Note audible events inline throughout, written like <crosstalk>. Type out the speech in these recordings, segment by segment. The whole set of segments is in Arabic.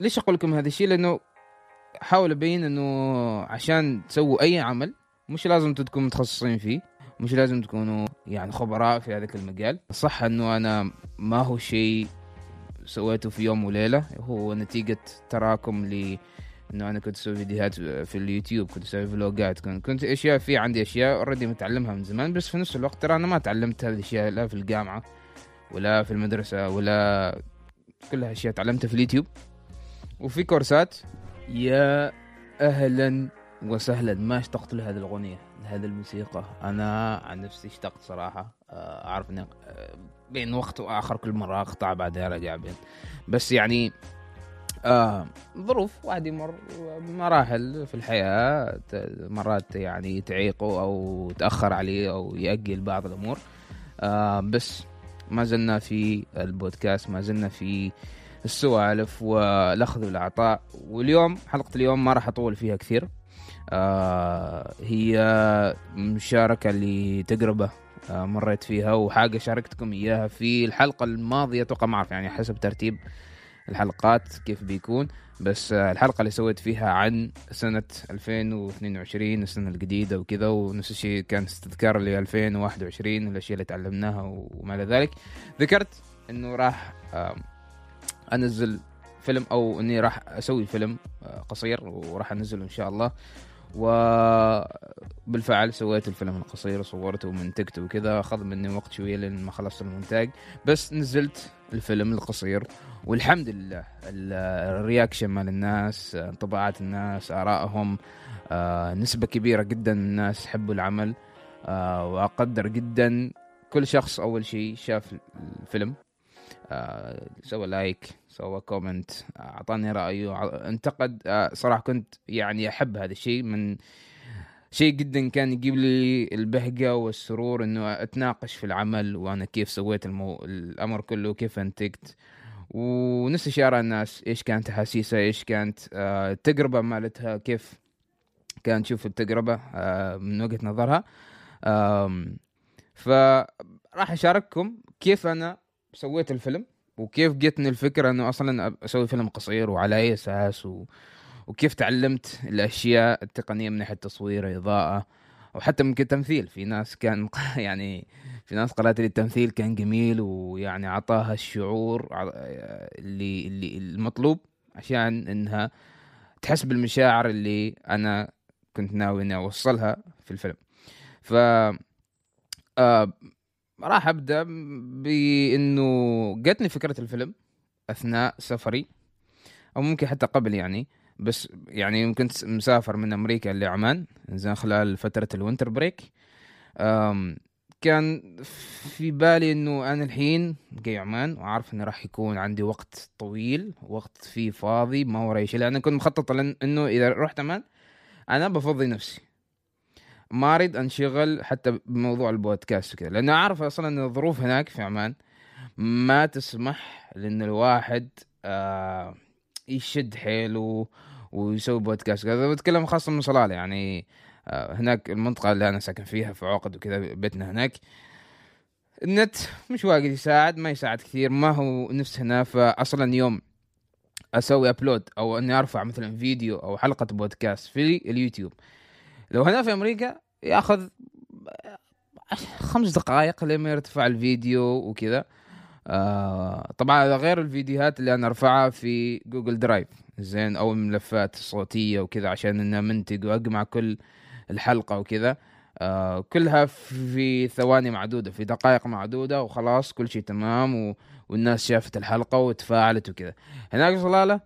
ليش أقول لكم هذا الشيء؟ لأنه احاول أبين إنه عشان تسووا أي عمل مش لازم تكونوا متخصصين فيه مش لازم تكونوا يعني خبراء في هذاك المجال. صح إنه أنا ما هو شيء سويته في يوم وليلة هو نتيجة تراكم ل إنه أنا كنت أسوي فيديوهات في اليوتيوب كنت أسوي فلوجات كنت, كنت أشياء في عندي أشياء اوريدي متعلمها من زمان بس في نفس الوقت ترى أنا ما تعلمت هذه الأشياء لا في الجامعة ولا في المدرسة ولا كلها اشياء تعلمتها في اليوتيوب. وفي كورسات؟ يا أهلا وسهلا. ما اشتقت لهذه الأغنية لهذه الموسيقى. أنا عن نفسي اشتقت صراحة. آه، أعرف اني آه، بين وقت وآخر كل مرة أقطع بعدين أرجع بين. بس يعني آه ظروف واحد يمر مراحل في الحياة مرات يعني تعيقه أو تأخر عليه أو يأجل بعض الأمور. آه بس ما زلنا في البودكاست ما زلنا في السوالف والأخذ والعطاء واليوم حلقة اليوم ما راح أطول فيها كثير. آه هي مشاركة لتجربة آه مريت فيها وحاجة شاركتكم إياها في الحلقة الماضية. أتوقع ما أعرف يعني حسب ترتيب الحلقات كيف بيكون. بس الحلقة اللي سويت فيها عن سنة 2022 السنة الجديدة وكذا ونفس الشيء كان استذكار ل 2021 الأشياء اللي تعلمناها وما إلى ذلك. ذكرت إنه راح أنزل فيلم أو إني راح أسوي فيلم آه، قصير وراح أنزله إن شاء الله. وبالفعل سويت الفيلم القصير وصورته ومنتجته وكذا أخذ مني وقت شوية لين ما خلصت المونتاج. بس نزلت الفيلم القصير والحمد لله ال reaction مال الناس انطباعات الناس آرائهم آه، نسبة كبيرة جدا من الناس حبوا العمل آه، وأقدر جدا كل شخص أول شيء شاف الفيلم سوى like سوى comment أعطاني رايه انتقد صراحة كنت يعني أحب هذا الشيء من شيء جدا كان يجيب لي البهجة والسرور إنه أتناقش في العمل وأنا كيف سويت المو... الأمر كله كيف أنتجت. ونفس الشيء أرى الناس إيش كانت أحاسيسها إيش كانت آه التجربة مالتها كيف كانت. تشوف التجربة آه من وجهة نظرها. فراح أشارككم كيف أنا سويت الفيلم. وكيف جتني الفكرة إنه أصلا أسوي فيلم قصير وعلى أي أساس و... وكيف تعلمت الأشياء التقنية من ناحية تصوير اضاءه وحتى ممكن تمثيل في ناس كان <laughs> يعني في ناس قالت لي التمثيل كان جميل ويعني عطاها الشعور اللي اللي المطلوب عشان إنها تحس بالمشاعر اللي أنا كنت ناوي إني أوصلها في الفيلم. ف آه راح أبدأ بانه جتني فكرة الفيلم أثناء سفري أو ممكن حتى قبل يعني بس يعني كنت مسافر من أمريكا لعمان زين خلال فترة ال winter break كان في بالي إنه أنا الحين جاي عمان وعارف إنه راح يكون عندي وقت طويل وقت فيه فاضي ما وراي شيء لأن كنت مخطط إنه إذا رحت عمان أنا بفضي نفسي. ما أريد أنشغل حتى بموضوع البودكاست وكذا لأنه أعرف أصلا إن الظروف هناك في عمان ما تسمح لأن الواحد آه يشد حيله ويسوي بودكاست. هذا بتكلم خاصة من صلالة يعني آه هناك المنطقة اللي أنا ساكن فيها في عقد وكذا بيتنا هناك. النت مش واجد يساعد ما يساعد كثير ما هو نفس هنا. فاصلا يوم أسوي upload أو إني أرفع مثلا فيديو أو حلقة بودكاست في اليوتيوب لو هنا في أمريكا ياخذ خمس دقائق لما يرتفع الفيديو وكذا. آه طبعا هذا غير الفيديوهات اللي أنا أرفعها في جوجل درايف. زين أو الملفات الصوتية وكذا عشان إنها منتج وأجمع كل الحلقة وكذا. آه كلها في ثواني معدودة في دقائق معدودة وخلاص كل شيء تمام و... والناس شافت الحلقة وتفاعلت وكذا. هناك صلالة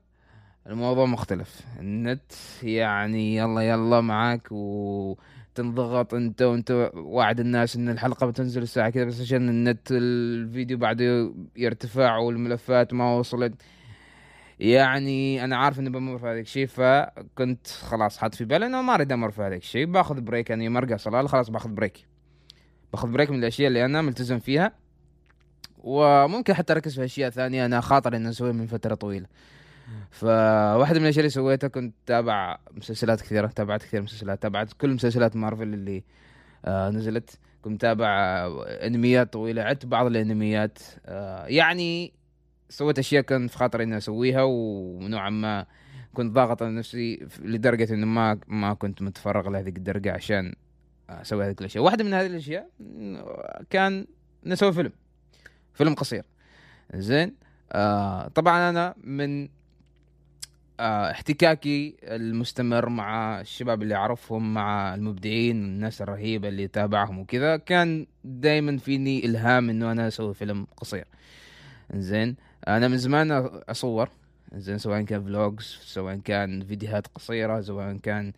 الموضوع مختلف. النت يعني يلا يلا معك وتنضغط انت وانت واعد الناس ان الحلقة بتنزل الساعة كذا بس عشان النت الفيديو بعده يرتفع والملفات ما وصلت. يعني أنا عارف إني بمر في هذا الشيء فكنت خلاص حاط في بالي إنه ما أريد أمر في هذا الشيء باخذ break يعني مرقى صلالة خلاص باخذ break باخذ break من الأشياء اللي أنا ملتزم فيها. وممكن حتى أركز في أشياء ثانية أنا خاطر إني أسويها من فترة طويلة. فواحدة من الاشياء اللي سويتها كنت تابع مسلسلات كثيرة تابعت كثير مسلسلات تابعت كل مسلسلات مارفل اللي آه نزلت. كنت تابع أنميات طويلة عدت بعض الأنميات. آه يعني سويت أشياء كان في خاطري إني أسويها ونوعا ما كنت ضاغط على نفسي لدرجة إنه ما ما كنت متفرغ لهذيك الدرجة عشان أسوي هذه الأشياء. واحدة من هذه الأشياء كان نسوي فيلم فيلم قصير. زين؟ آه طبعا أنا من احتكاكي المستمر مع الشباب اللي أعرفهم مع المبدعين الناس الرهيبة اللي تابعهم وكذا كان دائما فيني إلهام إنه أنا أسوي فيلم قصير. زين أنا من زمان أصور. زين سواء كان فلوجز سواء كان فيديوهات قصيرة سواء كان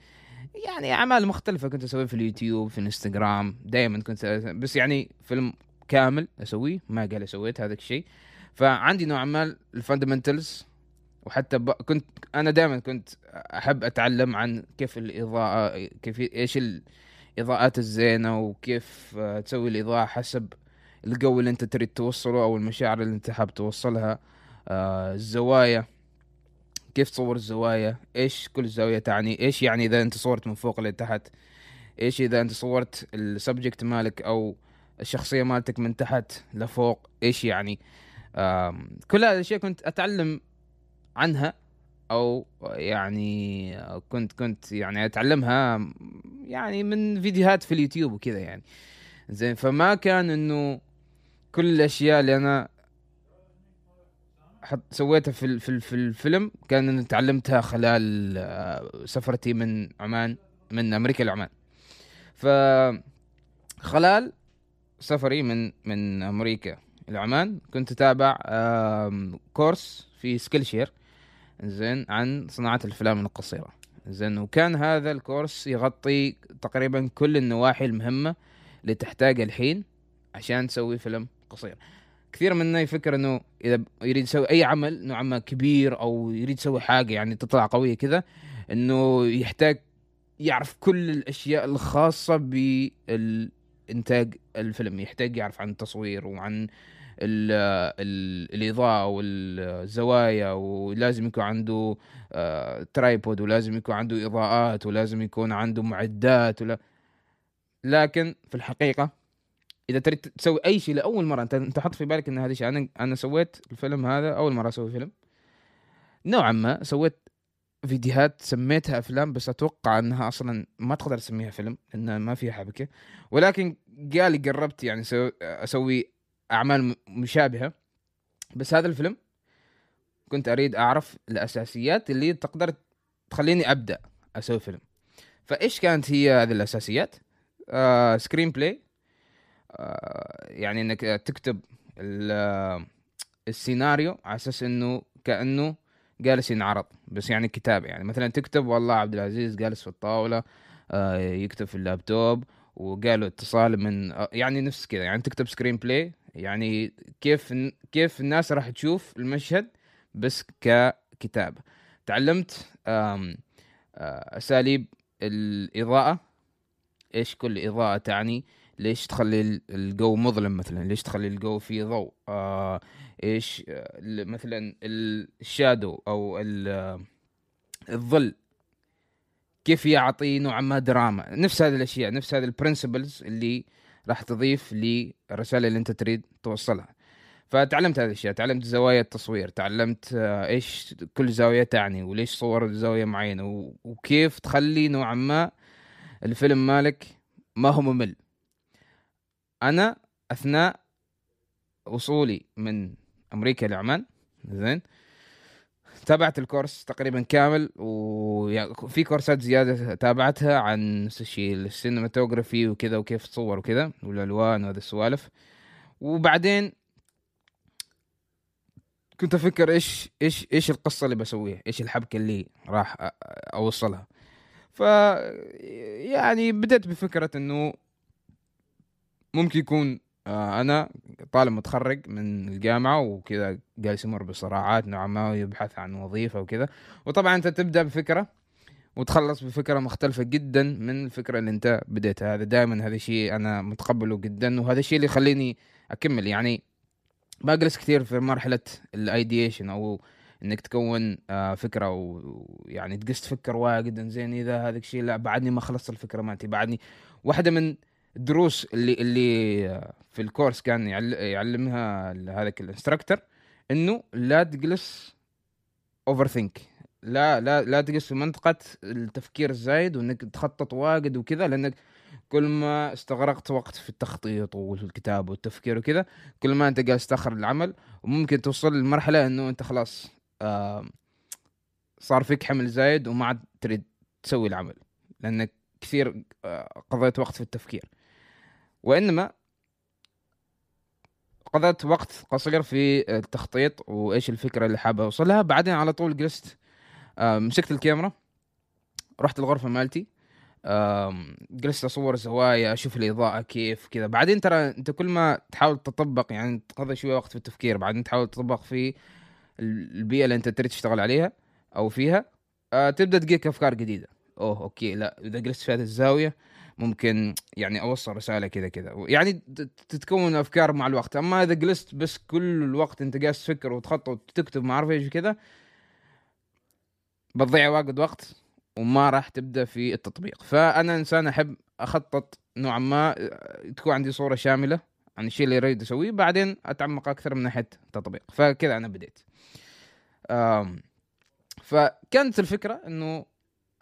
يعني أعمال مختلفة. كنت اسويها في اليوتيوب في الإنستغرام دائما كنت بس يعني فيلم كامل أسويه ما قال سويت هذا الشيء. فعندي نوعا ما ال fundamentals وحتى ب... كنت أنا دائما كنت أحب أتعلم عن كيف الإضاءة كيف إيش الاضاءات الزينة وكيف تسوي الإضاءة حسب الجو اللي أنت تريد توصله أو المشاعر اللي أنت حاب توصلها. آه الزوايا كيف تصور الزوايا؟ إيش كل زاوية تعني؟ إيش يعني إذا أنت صورت من فوق لتحت؟ إيش إذا أنت صورت السبجكت مالك أو الشخصية مالتك من تحت لفوق؟ إيش يعني؟ كل هذه الأشياء كنت أتعلم عنها أو يعني كنت كنت يعني أتعلمها يعني من فيديوهات في اليوتيوب وكذا يعني. زين فما كان إنه كل الأشياء اللي أنا حط سويتها في في في الفيلم كان إني تعلمتها خلال آه، سفرتي من عمان من أمريكا لعمان. ف خلال سفري من من أمريكا لعمان كنت أتابع course في Skillshare زين عن صناعة الأفلام القصيرة. زين وكان هذا ال course يغطي تقريبا كل النواحي المهمة اللي تحتاجها الحين عشان تسوي فيلم قصير. كثير منا يفكر إنه إذا يريد يسوي أي عمل نوعا ما كبير أو يريد يسوي حاجة يعني تطلع قوية كذا إنه يحتاج يعرف كل الأشياء الخاصة بالإنتاج الفيلم. يحتاج يعرف عن التصوير وعن ال ال الإضاءة والزوايا ولازم يكون عنده آه ترايبود ولازم يكون عنده إضاءات ولازم يكون عنده معدات ولا لكن في الحقيقة إذا تريد تسوي أي شيء لأول مرة انت أنت حط في بالك إن هذا الشيء أنا أنا سويت الفيلم هذا أول مرة أسوي فيلم. نوعا ما سويت فيديوهات سميتها أفلام بس أتوقع إنها أصلا ما تقدر تسميها فيلم لأنها ما فيها حبكة. ولكن قال قربت يعني أسوي أعمال مشابهة. بس هذا الفيلم كنت أريد أعرف الأساسيات اللي تقدر تخليني أبدأ أسوي فيلم. فإيش كانت هي هذه الأساسيات؟ آه screenplay آه يعني إنك تكتب السيناريو على أساس إنه كأنه جالس ينعرض بس يعني كتابه يعني مثلا تكتب والله عبد العزيز جالس في الطاولة آه يكتب في اللابتوب وجاله اتصال من آه يعني نفس كذا يعني تكتب screenplay يعني كيف كيف الناس راح تشوف المشهد بس ككتابه تعلمت آه، أساليب الإضاءة. إيش كل إضاءة تعني؟ ليش تخلي الجو مظلم مثلا؟ ليش تخلي الجو فيه ضوء؟ آه إيش مثلا ال shadow أو الظل. كيف يعطي نوعا ما دراما؟ نفس هذه الأشياء نفس هذه ال principles اللي راح تضيف للرسالة اللي أنت تريد توصلها. فتعلمت هذه الأشياء تعلمت زوايا التصوير تعلمت آه، إيش كل زاوية تعني وليش صور زاوية معينة وكيف تخلي نوعا ما الفيلم مالك ما هو ممل. أنا أثناء وصولي من أمريكا لعمان زين تابعت الكورس تقريبا كامل وفي كورسات زيادة تابعتها عن الشيء السينماتوجرافي وكذا وكيف تصور وكذا والألوان وهذه السوالف. وبعدين كنت أفكر إيش إيش إيش القصة اللي بسويها إيش الحبكة اللي راح أوصلها. ف يعني بدأت بفكرة إنه ممكن يكون أنا طالب متخرج من الجامعة وكذا جالس يمر بصراعات نوعا ما ويبحث عن وظيفة وكذا. وطبعا أنت تبدأ بفكرة وتخلص بفكرة مختلفة جدا من الفكرة اللي أنت بديتها. هذا دائما هذا الشيء أنا متقبله جدا وهذا الشيء اللي يخليني أكمل. يعني بجلس كثير في مرحلة ال ideation أو إنك تكون آه، فكرة ويعني تقص تفكر واجد زين إذا هذا الشيء لا بعدني ما خلصت الفكرة مالتي بعدني واحدة من الدروس اللي اللي في ال course كان يعلمها هذاك ال instructor إنه لا تجلس overthink لا لا لا تجلس في منطقة التفكير الزايد وإنك تخطط واجد وكذا لأنك كل ما استغرقت وقت في التخطيط والكتابة والتفكير وكذا كل ما أنت جالس تأخر العمل وممكن توصل لمرحلة إنه أنت خلاص صار فيك حمل زايد وما عاد تريد تسوي العمل لأنك كثير آه قضيت وقت في التفكير. وإنما قضيت وقت قصير في التخطيط وإيش الفكرة اللي حابة اوصلها بعدين على طول جلست مسكت الكاميرا رحت الغرفة مالتي جلست أصور زوايا أشوف الإضاءة كيف كذا. بعدين ترى أنت كل ما تحاول تطبق يعني تقضي شوية وقت في التفكير بعدين تحاول تطبق في البيئة اللي أنت تريد تشتغل عليها أو فيها آه تبدأ تجيك أفكار جديدة. أوه okay لا إذا جلست في هذه الزاوية ممكن يعني أوصل رسالة كذا كذا. يعني تتكون أفكار مع الوقت. أما إذا جلست بس كل الوقت أنت جالس تفكر وتخطط وتكتب ما أعرف إيش وكذا بتضيع واجد وقت وما راح تبدأ في التطبيق. فأنا إنسان أحب أخطط نوعا ما تكون عندي صورة شاملة عن الشيء اللي أريد أسويه بعدين أتعمق أكثر من ناحية التطبيق. فكذا أنا بديت. فكانت الفكرة إنه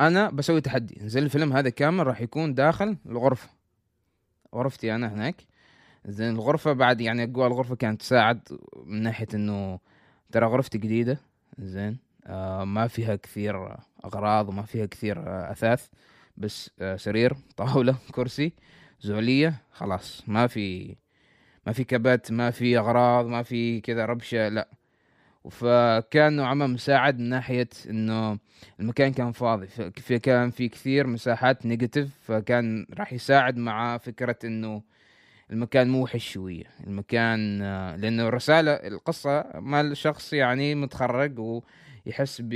أنا بسوي تحدي. زي الفيلم هذا كامل راح يكون داخل الغرفة. غرفتي أنا هناك؟ زين الغرفة بعد يعني أقوى الغرفة كانت تساعد من ناحية إنه ترى غرفتي جديدة. زين آه ما فيها كثير أغراض وما فيها كثير آه أثاث بس آه سرير طاولة <laughs> كرسي زولية خلاص. ما في ما في كبت ما في أغراض ما في كذا ربشة لا. فكان نوعا ما مساعد من ناحية إنه المكان كان فاضي. في كان في كثير مساحات نيجاتيف فكان راح يساعد مع فكرة إنه المكان موحش شوية. المكان آه، لأنه الرسالة القصة مال شخص يعني متخرج ويحس ب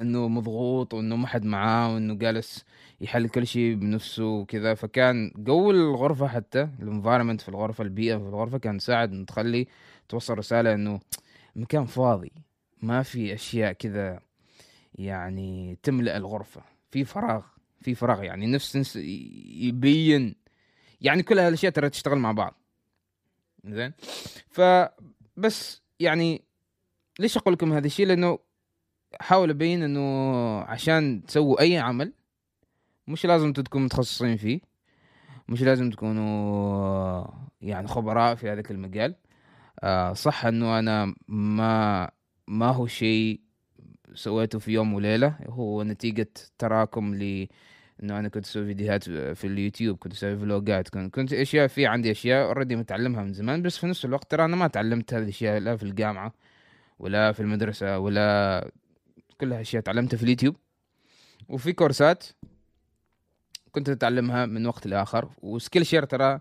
إنه مضغوط وإنه ما حد معاه وإنه جالس يحل كل شيء بنفسه وكذا. فكان جو الغرفة حتى الانفايرمنت في الغرفة البيئة في الغرفة كان تساعد إنه تخلي توصل رسالة إنه المكان فاضي ما في أشياء كذا يعني تملأ الغرفة في فراغ في فراغ يعني نفس يبين يعني كل هالأشياء ترى تشتغل مع بعض. زين؟ فبس يعني ليش أقول لكم هذا الشيء؟ لأنه احاول أبين إنه عشان تسووا أي عمل مش لازم تكونوا متخصصين فيه مش لازم تكونوا يعني خبراء في هذاك المجال. آه صح أنه أنا ما ما هو شيء سويته في يوم وليلة. هو نتيجة تراكم ل إنه أنا كنت أسوي فيديوهات في اليوتيوب كنت أسوي فلوجات كنت, كنت أشياء في عندي أشياء already متعلمها من زمان بس في نفس الوقت ترى أنا ما تعلمت هذه الأشياء لا في الجامعة ولا في المدرسة ولا كلها اشياء تعلمتها في اليوتيوب. وفي كورسات كنت أتعلمها من وقت لآخر و Skillshare ترى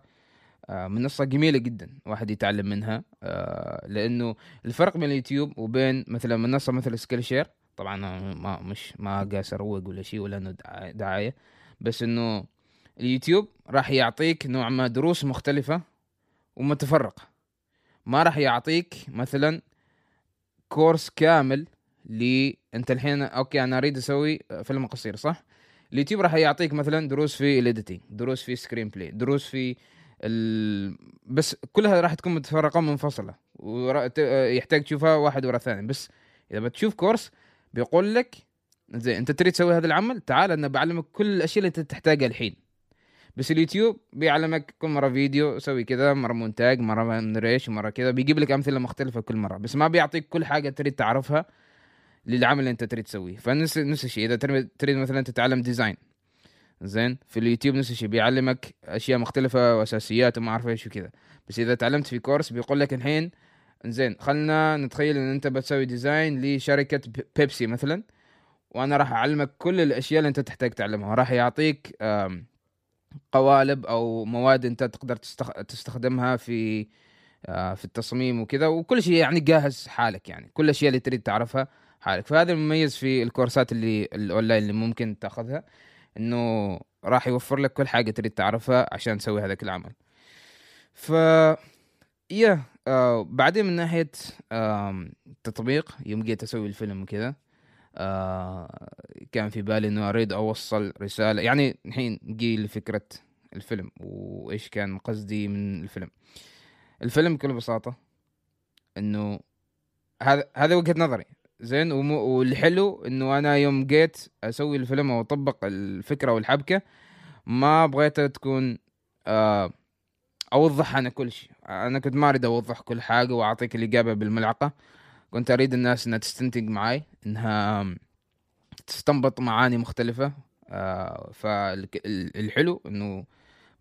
منصة جميلة جدا واحد يتعلم منها آه، لأنه الفرق بين اليوتيوب وبين مثلا منصة مثل Skillshare طبعا ما مش ما جالس أروج ولا شيء ولا إنه دعاية بس إنه اليوتيوب راح يعطيك نوع ما دروس مختلفة ومتفرقة ما راح يعطيك مثلا course كامل لي أنت الحين okay أنا أريد أسوي فيلم قصير صح؟ اليوتيوب راح يعطيك مثلا دروس في ال editing دروس في screenplay دروس في ال... بس كلها راح تكون متفرقة منفصلة ويحتاج تشوفها واحد ورا الثاني. بس إذا بتشوف course بيقول لك زين أنت تريد تسوي هذا العمل؟ تعال أنا بعلمك كل الأشياء اللي أنت تحتاجها الحين. بس اليوتيوب بيعلمك كل مرة فيديو سوي كذا مرة مونتاج مرة نريش مرة كذا بيجيب لك أمثلة مختلفة كل مرة. بس ما بيعطيك كل حاجة تريد تعرفها للعمل اللي أنت تريد تسويه. فنفس نفس الشيء إذا تريد مثلا تتعلم design. زين؟ في اليوتيوب نفس الشيء بيعلمك أشياء مختلفة وأساسيات وما أعرف إيش وكذا. بس إذا تعلمت في course بيقول لك الحين زين خلنا نتخيل إن أنت بتسوي design لشركة بيبسي مثلا وأنا راح أعلمك كل الأشياء اللي أنت تحتاج تعلمها. راح يعطيك قوالب أو مواد أنت تقدر تستخدمها في آه، في التصميم وكذا. وكل شيء يعني جاهز حالك يعني. كل الاشياء اللي تريد تعرفها حالك. فهذا المميز في الكورسات اللي الأونلاين اللي ممكن تأخذها. إنه راح يوفر لك كل حاجة تريد تعرفها عشان تسوي هذاك العمل. ف yeah آه بعدين من ناحية آه التطبيق يوم جيت أسوي الفيلم وكذا آه كان في بالي إنه أريد أوصل رسالة يعني الحين جي لفكره الفيلم وإيش كان قصدي من الفيلم. الفيلم بكل بساطة إنه هذا هذا وجهة نظري. زين والحلو إنه أنا يوم جيت أسوي الفيلم أو أطبق الفكرة والحبكة ما بغيتها تكون آه أوضح أنا كل شيء. أنا كنت ما أريد أوضح كل حاجة وأعطيك الإجابة بالملعقة. كنت أريد الناس إنها تستنتج معي إنها تستنبط معاني مختلفة. آه فالحلو إنه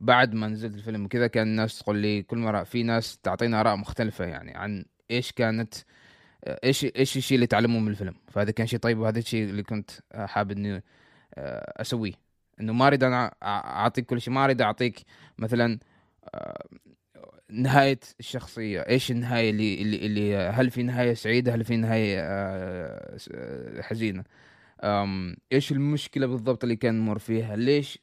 بعد ما نزلت الفيلم وكذا كان الناس تقول لي كل مره في ناس تعطينا آراء مختلفة يعني عن إيش كانت إيش إيش الشيء اللي تعلموه من الفيلم؟ فهذا كان شيء طيب وهذا الشيء اللي كنت حابب إني آه، أسويه. إنه ما أريد أنا أعطيك كل شيء ما أريد أعطيك مثلا آه، نهاية الشخصية. إيش النهاية اللي اللي, اللي هل في نهاية سعيدة هل في نهاية آه، حزينة؟ إيش المشكلة بالضبط اللي كان نمر فيها؟ ليش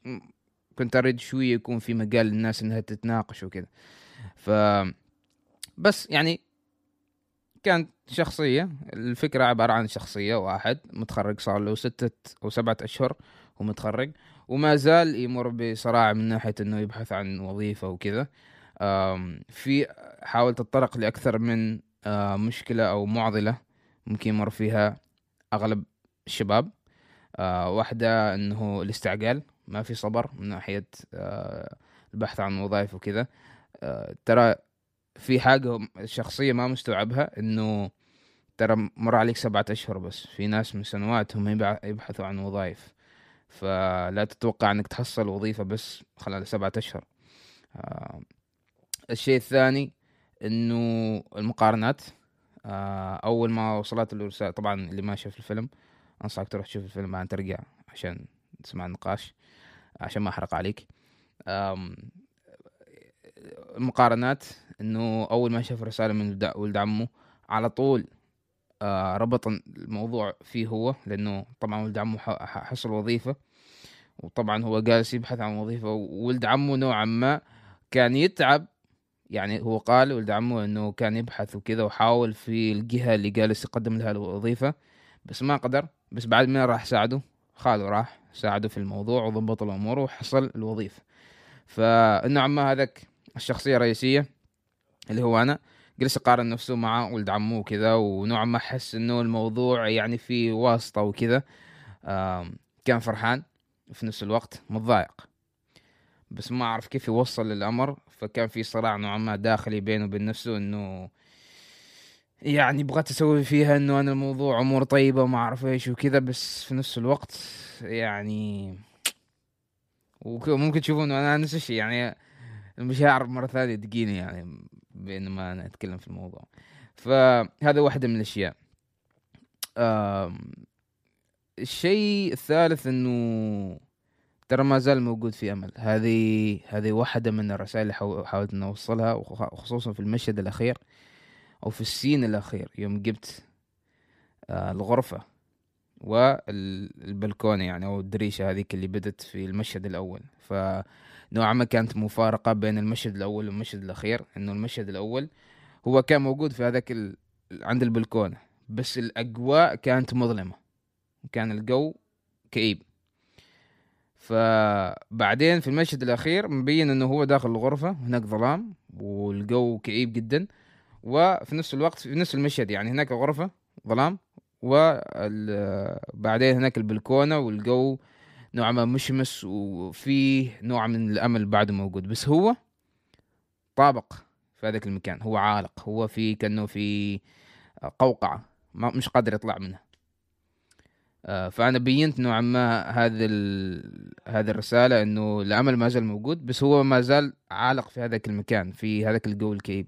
كنت أريد شوية يكون في مجال للناس إنها تتناقش وكذا. ف بس يعني كانت شخصية الفكرة عبارة عن شخصية واحد متخرج صار له ستة أو سبعة أشهر ومتخرج وما زال يمر بصراع من ناحية إنه يبحث عن وظيفة وكذا. في حاول تتطرق لأكثر من مشكلة أو معضلة ممكن يمر فيها أغلب الشباب. واحدة إنه الاستعجال ما في صبر من ناحية البحث عن وظائف وكذا. ترى في حاجة شخصية ما مستوعبها إنه ترى مر عليك سبعة أشهر بس. في ناس من سنوات هم يبحثوا عن وظائف. فلا تتوقع إنك تحصل وظيفة بس خلال سبعة أشهر. آه الشيء الثاني إنه المقارنات. آه أول ما وصلت الرسالة طبعا اللي ما شاف الفيلم أنصحك تروح تشوف الفيلم بعدين ترجع عشان تسمع النقاش عشان ما أحرق عليك. المقارنات إنه أول ما شاف رساله من ولد عمه على طول آه ربط الموضوع فيه هو لأنه طبعا ولد عمه حصل وظيفة. وطبعا هو جالس يبحث عن وظيفة وولد عمه نوعا ما كان يتعب. يعني هو قال ولد عمه إنه كان يبحث وكذا وحاول في الجهة اللي جالس يقدم لها الوظيفة بس ما قدر. بس بعد ما راح ساعده خاله راح ساعده في الموضوع وضبط الأمور وحصل الوظيفة. فنوعا ما هذاك الشخصية الرئيسية. اللي هو أنا جلس يقارن نفسه مع ولد عمه وكذا ونوعا ما حس إنه الموضوع يعني في واسطة وكذا. كان فرحان في نفس الوقت متضايق. بس ما أعرف كيف يوصل للامر فكان في صراع نوعا ما داخلي بينه وبين نفسه إنه يعني بغيت أسوي فيها إنه أنا الموضوع أمور طيبة وما أعرف إيش وكذا بس في نفس الوقت يعني وممكن تشوفون أنا نفس الشيء يعني المشاعر مرة ثانية تجيني يعني. بينما أنا أتكلم في الموضوع. فهذا واحدة من الأشياء. الشيء الثالث إنه ترى ما زال موجود في أمل. هذه هذه واحدة من الرسائل اللي حاولت ان أوصلها وخصوصا في المشهد الأخير أو في السين الأخير يوم جبت آه، الغرفة والبلكونة يعني أو الدريشة هذيك اللي بدت في المشهد الأول. ف نوعا ما كانت مفارقة بين المشهد الأول والمشهد الأخير إنه المشهد الأول هو كان موجود في هذاك ال... عند البلكونة بس الأجواء كانت مظلمة كان الجو كئيب. فبعدين في المشهد الأخير مبين إنه هو داخل الغرفة هناك ظلام والجو كئيب جدا وفي نفس الوقت في نفس المشهد يعني هناك غرفة ظلام وبعدين هناك البلكونة والجو نوعا ما مشمس وفيه نوع من الأمل بعده موجود. بس هو طابق في هذاك المكان هو عالق هو في كأنه في قوقعة ما مش قادر يطلع منها آه، فأنا بينت نوعا ما هذه هذه الرسالة إنه الأمل ما زال موجود بس هو ما زال عالق في هذاك المكان في هذاك الجو الكئيب.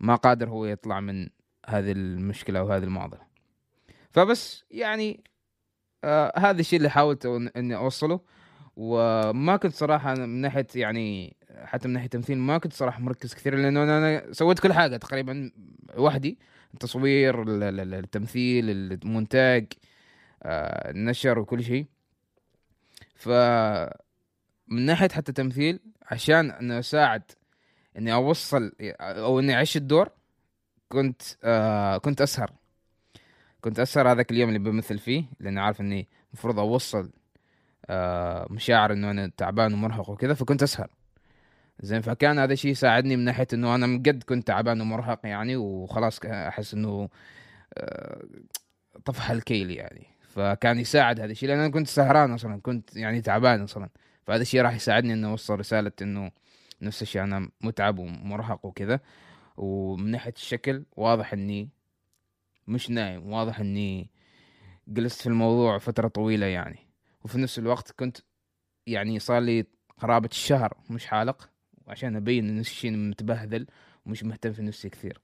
ما قادر هو يطلع من هذه المشكلة وهذه المعضلة. فبس يعني آه هذا الشيء اللي حاولت إني أوصله وما كنت صراحة من ناحية يعني حتى من ناحية تمثيل ما كنت صراحة مركز كثير لأنه أنا سويت كل حاجة تقريبا وحدي التصوير التمثيل المونتاج آه النشر وكل شيء. ف من ناحية حتى تمثيل عشان اني اساعد إني أوصل أو إني أعيش الدور كنت آه كنت أسهر. كنت أسهر هذاك اليوم اللي بمثل فيه لاني عارف إني المفروض أوصل آه مشاعر إنه أنا تعبان ومرهق وكذا فكنت أسهر. زين فكان هذا الشيء يساعدني من ناحية إنه أنا من قد كنت تعبان ومرهق يعني وخلاص أحس إنه آه، طفح الكيل يعني. فكان يساعد هذا الشيء لأن أنا كنت سهران أصلا كنت يعني تعبان أصلا. فهذا الشيء راح يساعدني إنه أوصل رسالة إنه نفس الشيء أنا متعب ومرهق وكذا. ومن ناحية الشكل واضح إني مش نايم واضح إني جلست في الموضوع فترة طويلة يعني. وفي نفس الوقت كنت يعني صار لي قرابة الشهر مش حالق عشان أبين إن الشيء متبهذل ومش مهتم في نفسي كثير.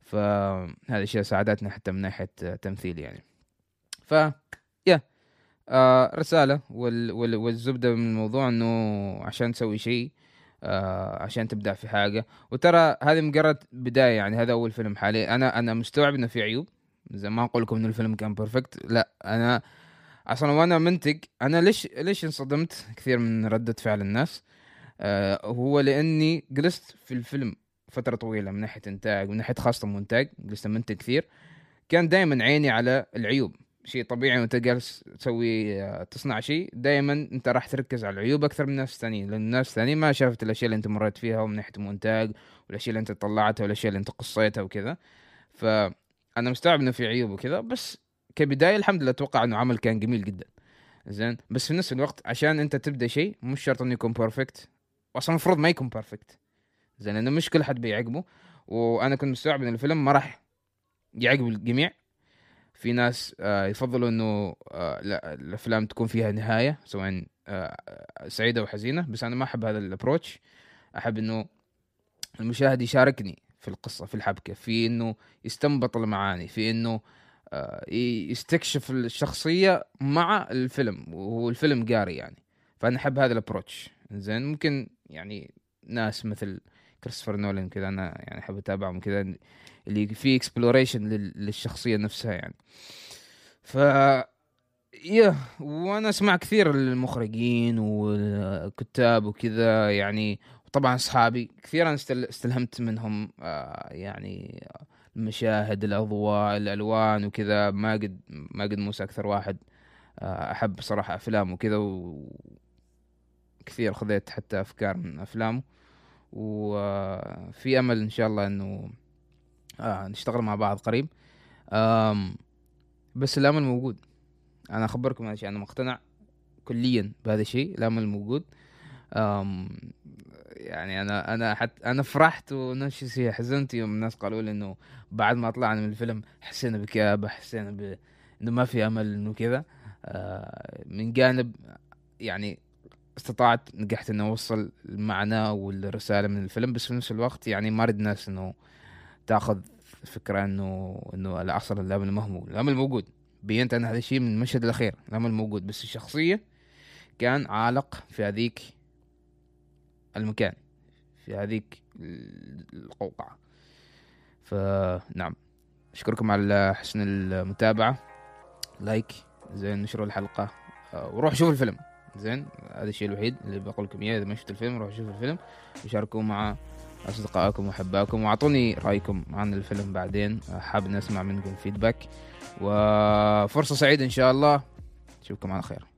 فهذا الشيء ساعدتني حتى من ناحية تمثيل يعني. ف يا آه رسالة وال... وال... والزبدة من الموضوع إنه عشان تسوي شيء آه عشان تبدأ في حاجة. وترى هذه مجرد بداية يعني هذا أول فيلم حالي أنا أنا مستوعب إنه في عيوب. زي ما أقول لكم إنه الفيلم كان بيرفكت لا أنا أصلا وأنا منتج أنا ليش ليش انصدمت كثير من ردة فعل الناس؟ آه هو لأني جلست في الفيلم فترة طويلة من ناحية إنتاج من ناحية خاصة مونتاج جلست منتج كثير. كان دائما عيني على العيوب شيء طبيعي وأنت جالس تسوي آه، تصنع شيء دائما أنت راح تركز على العيوب أكثر من الناس الثانيين لأن الناس الثانيين ما شافت الأشياء اللي أنت مريت فيها ومن ناحية مونتاج والأشياء اللي أنت طلعتها والأشياء اللي أنت قصيتها وكذا. فانا مستوعب إنه في عيوب وكذا بس كبداية الحمد لله أتوقع إنه عمل كان جميل جدا. زين؟ بس في نفس الوقت عشان أنت تبدأ شيء مش شرط إنه يكون perfect أصلا المفروض ما يكون perfect زين؟ لأنه مش كل حد بيعجبه. وأنا كنت مستوعب إن الفيلم ما راح يعجب الجميع. في ناس آه، يفضلوا إنه آه، لا الأفلام تكون فيها نهاية سواء آه، سعيدة أو حزينة. بس أنا ما أحب هذا ال approach أحب إنه المشاهد يشاركني. في القصة في الحبكة في إنه يستنبط المعاني في إنه يستكشف الشخصية مع الفيلم وهو الفيلم قاري يعني. فأنا أحب هذا ال approach زين ممكن يعني ناس مثل كريستوفر نولان كذا أنا يعني أحب أتابعهم كذا اللي في exploration للشخصية نفسها يعني. ف yeah وأنا أسمع كثير المخرجين والكتاب وكذا يعني طبعا أصحابي كثيرا استلهمت منهم آه، يعني المشاهد الأضواء الألوان وكذا. ما قد ما قد موسى أكثر واحد آه، أحب صراحة أفلام وكذا وكثير خذيت حتى أفكار من أفلامه. وفي أمل إن شاء الله إنه آه نشتغل مع بعض قريب. بس الأمل موجود. أنا أخبركم هذا الشيء أنا مقتنع كليا بهذا الشيء الأمل موجود. يعني أنا أنا حتى أنا فرحت ونفس الشيء حزنت يوم الناس قالوا لي إنه بعد ما طلعنا من الفيلم حسينا بكآبة حسينا ب... إنه ما في أمل إنه كذا. آه من جانب يعني استطعت نجحت إنه أوصل المعنى والرسالة من الفيلم بس في نفس الوقت يعني ما اريد الناس إنه تأخذ فكرة إنه إنه الاصل الأمل هو الأمل موجود. بينت أنا هذا الشيء من المشهد الأخير الأمل موجود. بس الشخصية كان عالق في هذيك المكان في هذيك القوقعة. فنعم أشكركم على حسن المتابعة. لايك زين نشروا الحلقة. وروح شوف الفيلم. زين هذا الشيء الوحيد اللي بقول لكم إياه. إذا ما شفت الفيلم روحوا شوفوا الفيلم. وشاركوه مع أصدقائكم وأحبائكم. وأعطوني رأيكم عن الفيلم بعدين. حابب نسمع منكم فيدباك وفرصة سعيدة إن شاء الله. أشوفكم على خير.